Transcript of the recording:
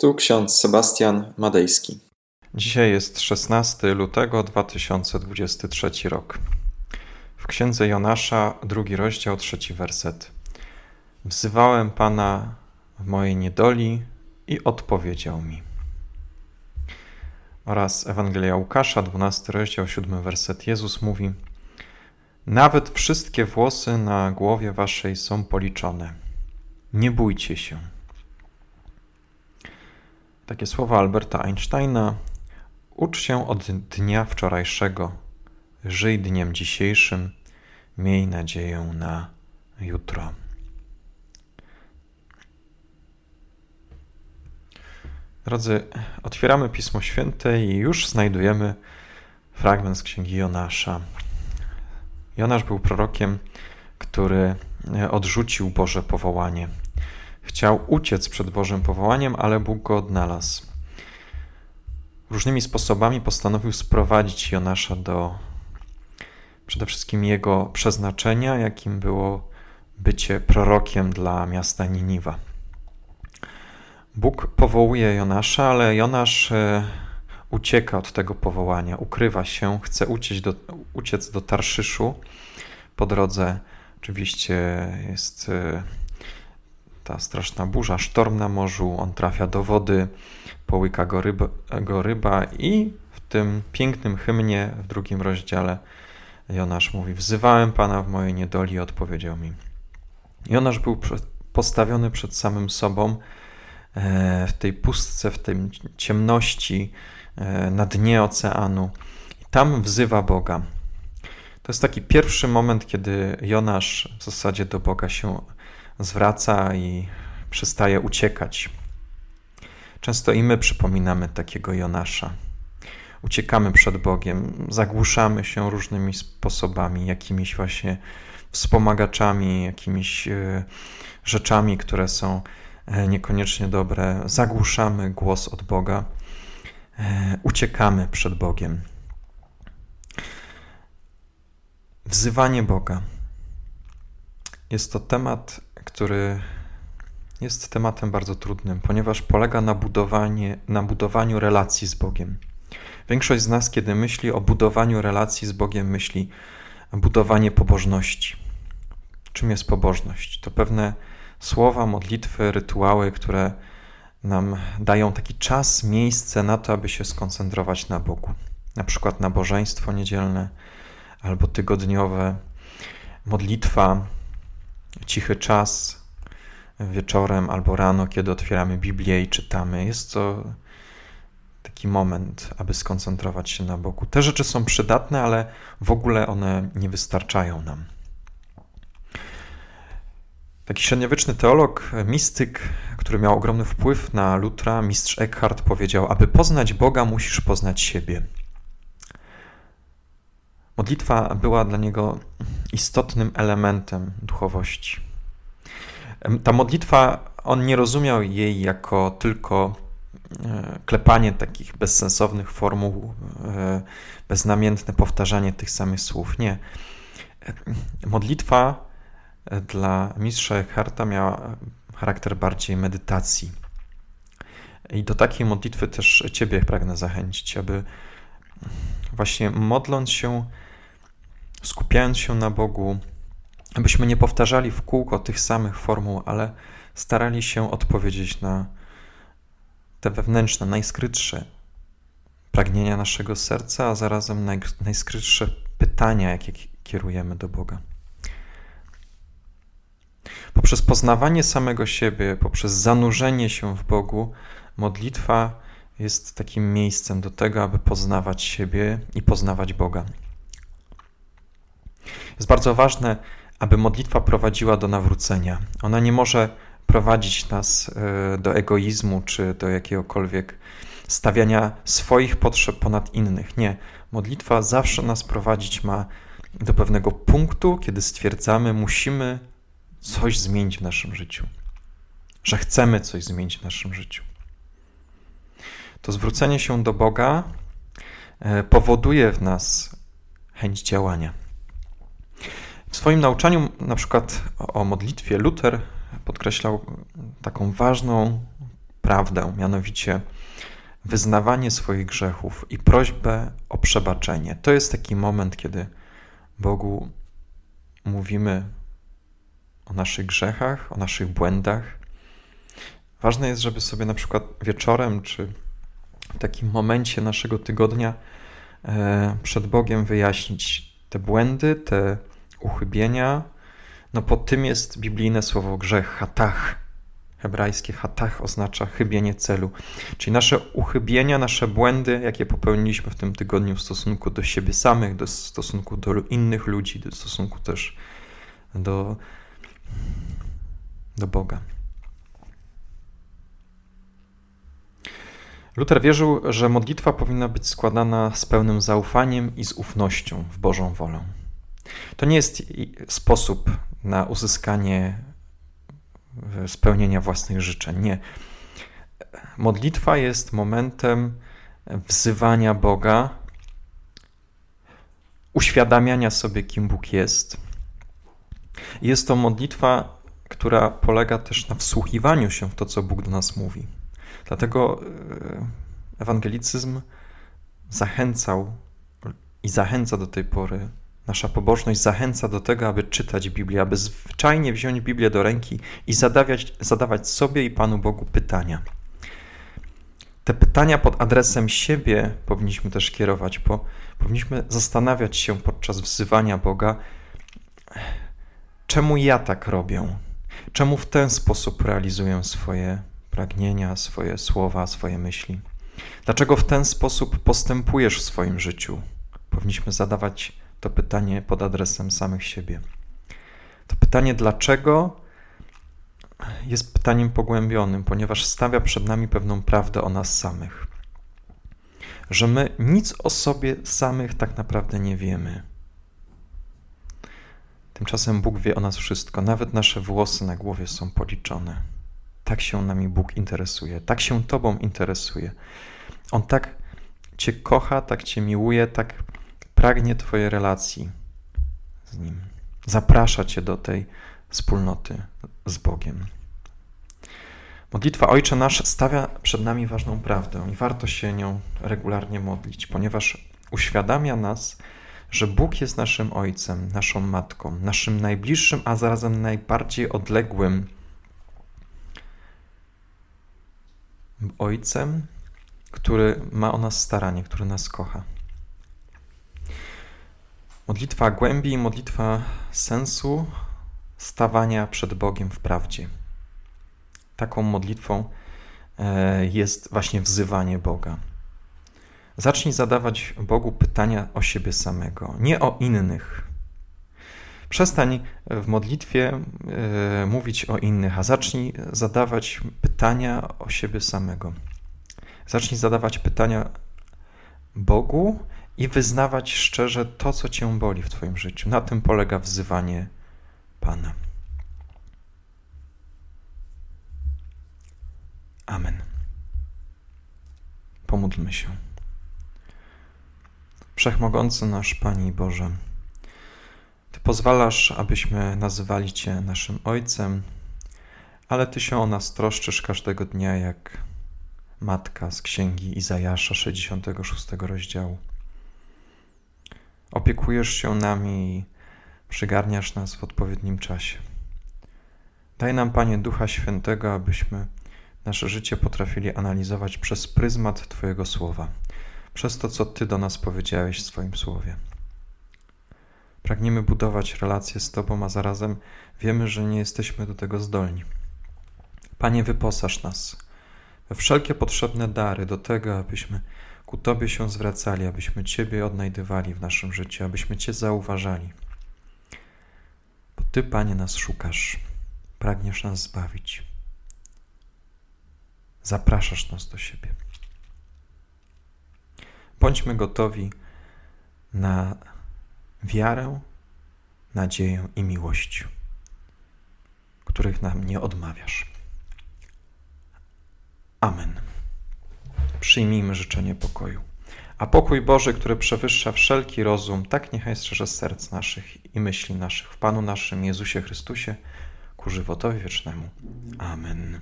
Tu ksiądz Sebastian Madejski. Dzisiaj jest 16 lutego 2023 rok. W księdze Jonasza, drugi rozdział, trzeci werset. Wzywałem Pana w mojej niedoli i odpowiedział mi. Oraz Ewangelia Łukasza, 12 rozdział, 7 werset. Jezus mówi: Nawet wszystkie włosy na głowie waszej są policzone. Nie bójcie się. Takie słowa Alberta Einsteina. Ucz się od dnia wczorajszego, żyj dniem dzisiejszym, miej nadzieję na jutro. Drodzy, otwieramy Pismo Święte i już znajdujemy fragment z księgi Jonasza. Jonasz był prorokiem, który odrzucił Boże powołanie. Chciał uciec przed Bożym powołaniem, ale Bóg go odnalazł. Różnymi sposobami postanowił sprowadzić Jonasza do przede wszystkim jego przeznaczenia, jakim było bycie prorokiem dla miasta Niniwa. Bóg powołuje Jonasza, ale Jonasz e, ucieka od tego powołania, ukrywa się, chce uciec do, uciec do Tarszyszu. Po drodze oczywiście jest e, ta straszna burza, sztorm na morzu, on trafia do wody, połyka go ryba, go ryba i w tym pięknym hymnie w drugim rozdziale Jonasz mówi: Wzywałem Pana w mojej niedoli i odpowiedział mi. Jonasz był postawiony przed samym sobą e, w tej pustce, w tej ciemności, e, na dnie oceanu. I tam wzywa Boga. To jest taki pierwszy moment, kiedy Jonasz w zasadzie do Boga się zwraca i przestaje uciekać. Często i my przypominamy takiego Jonasza. Uciekamy przed Bogiem, zagłuszamy się różnymi sposobami, jakimiś właśnie wspomagaczami, jakimiś e, rzeczami, które są e, niekoniecznie dobre. Zagłuszamy głos od Boga, e, uciekamy przed Bogiem. Wzywanie Boga. Jest to temat który jest tematem bardzo trudnym, ponieważ polega na, budowanie, na budowaniu relacji z Bogiem. Większość z nas, kiedy myśli o budowaniu relacji z Bogiem, myśli budowanie pobożności. Czym jest pobożność? To pewne słowa, modlitwy, rytuały, które nam dają taki czas, miejsce na to, aby się skoncentrować na Bogu. Na przykład nabożeństwo niedzielne albo tygodniowe, modlitwa, cichy czas wieczorem albo rano, kiedy otwieramy Biblię i czytamy. Jest to taki moment, aby skoncentrować się na Bogu. Te rzeczy są przydatne, ale w ogóle one nie wystarczają nam. Taki średniowieczny teolog, mistyk, który miał ogromny wpływ na Lutra, mistrz Eckhart, powiedział: Aby poznać Boga, musisz poznać siebie. Modlitwa była dla niego istotnym elementem duchowości. Ta modlitwa, on nie rozumiał jej jako tylko e, klepanie takich bezsensownych formuł, e, beznamiętne powtarzanie tych samych słów. Nie. Modlitwa e, dla mistrza Eckharta miała charakter bardziej medytacji. I do takiej modlitwy też Ciebie pragnę zachęcić, aby właśnie modląc się skupiając się na Bogu, abyśmy nie powtarzali w kółko tych samych formuł, ale starali się odpowiedzieć na te wewnętrzne, najskrytsze pragnienia naszego serca, a zarazem naj, najskrytsze pytania, jakie kierujemy do Boga. Poprzez poznawanie samego siebie, poprzez zanurzenie się w Bogu, modlitwa jest takim miejscem do tego, aby poznawać siebie i poznawać Boga. Jest bardzo ważne, aby modlitwa prowadziła do nawrócenia. Ona nie może prowadzić nas e, do egoizmu czy do jakiegokolwiek stawiania swoich potrzeb ponad innych. Nie. Modlitwa zawsze nas prowadzić ma do pewnego punktu, kiedy stwierdzamy, musimy coś zmienić w naszym życiu, że chcemy coś zmienić w naszym życiu. To zwrócenie się do Boga e, powoduje w nas chęć działania. W swoim nauczaniu, na przykład o modlitwie, Luther podkreślał taką ważną prawdę, mianowicie wyznawanie swoich grzechów i prośbę o przebaczenie. To jest taki moment, kiedy Bogu mówimy o naszych grzechach, o naszych błędach. Ważne jest, żeby sobie na przykład wieczorem czy w takim momencie naszego tygodnia e, przed Bogiem wyjaśnić te błędy, te uchybienia. No pod tym jest biblijne słowo grzech, hatach. Hebrajskie hatach oznacza chybienie celu. Czyli nasze uchybienia, nasze błędy, jakie popełniliśmy w tym tygodniu w stosunku do siebie samych, do stosunku do innych ludzi, do stosunku też do, do Boga. Luther wierzył, że modlitwa powinna być składana z pełnym zaufaniem i z ufnością w Bożą wolę. To nie jest sposób na uzyskanie e, spełnienia własnych życzeń. Nie. Modlitwa jest momentem wzywania Boga, uświadamiania sobie, kim Bóg jest. Jest to modlitwa, która polega też na wsłuchiwaniu się w to, co Bóg do nas mówi. Dlatego e, ewangelicyzm zachęcał i zachęca do tej pory, nasza pobożność zachęca do tego, aby czytać Biblię, aby zwyczajnie wziąć Biblię do ręki i zadawać, zadawać sobie i Panu Bogu pytania. Te pytania pod adresem siebie powinniśmy też kierować, bo powinniśmy zastanawiać się podczas wzywania Boga, czemu ja tak robię, czemu w ten sposób realizuję swoje pragnienia, swoje słowa, swoje myśli. Dlaczego w ten sposób postępujesz w swoim życiu? Powinniśmy zadawać to pytanie pod adresem samych siebie. To pytanie dlaczego jest pytaniem pogłębionym, ponieważ stawia przed nami pewną prawdę o nas samych. Że my nic o sobie samych tak naprawdę nie wiemy. Tymczasem Bóg wie o nas wszystko, nawet nasze włosy na głowie są policzone. Tak się nami Bóg interesuje, tak się Tobą interesuje. On tak Cię kocha, tak Cię miłuje, tak pragnie Twojej relacji z Nim. Zaprasza Cię do tej wspólnoty z Bogiem. Modlitwa Ojcze Nasz stawia przed nami ważną prawdę i warto się nią regularnie modlić, ponieważ uświadamia nas, że Bóg jest naszym Ojcem, naszą Matką, naszym najbliższym, a zarazem najbardziej odległym Ojcem, który ma o nas staranie, który nas kocha. Modlitwa głębi modlitwa sensu stawania przed Bogiem w prawdzie. Taką modlitwą e, jest właśnie wzywanie Boga. Zacznij zadawać Bogu pytania o siebie samego, nie o innych. Przestań w modlitwie e, mówić o innych, a zacznij zadawać pytania o siebie samego. Zacznij zadawać pytania Bogu i wyznawać szczerze to, co cię boli w Twoim życiu. Na tym polega wzywanie Pana. Amen. Pomódlmy się. Wszechmogący nasz Panie Boże, Ty pozwalasz, abyśmy nazywali Cię naszym Ojcem, ale Ty się o nas troszczysz każdego dnia, jak matka z księgi Izajasza 66 rozdziału. Opiekujesz się nami i przygarniasz nas w odpowiednim czasie. Daj nam, Panie, Ducha Świętego, abyśmy nasze życie potrafili analizować przez pryzmat Twojego słowa, przez to, co Ty do nas powiedziałeś w swoim słowie. Pragniemy budować relacje z Tobą, a zarazem wiemy, że nie jesteśmy do tego zdolni. Panie, wyposaż nas we wszelkie potrzebne dary do tego, abyśmy ku Tobie się zwracali, abyśmy Ciebie odnajdywali w naszym życiu, abyśmy Cię zauważali. Bo Ty, Panie, nas szukasz, pragniesz nas zbawić. Zapraszasz nas do siebie. Bądźmy gotowi na wiarę, nadzieję i miłość, których nam nie odmawiasz. Amen. Przyjmijmy życzenie pokoju. A pokój Boży, który przewyższa wszelki rozum, tak niechaj strzeże serc naszych i myśli naszych w Panu naszym Jezusie Chrystusie ku żywotowi wiecznemu. Amen.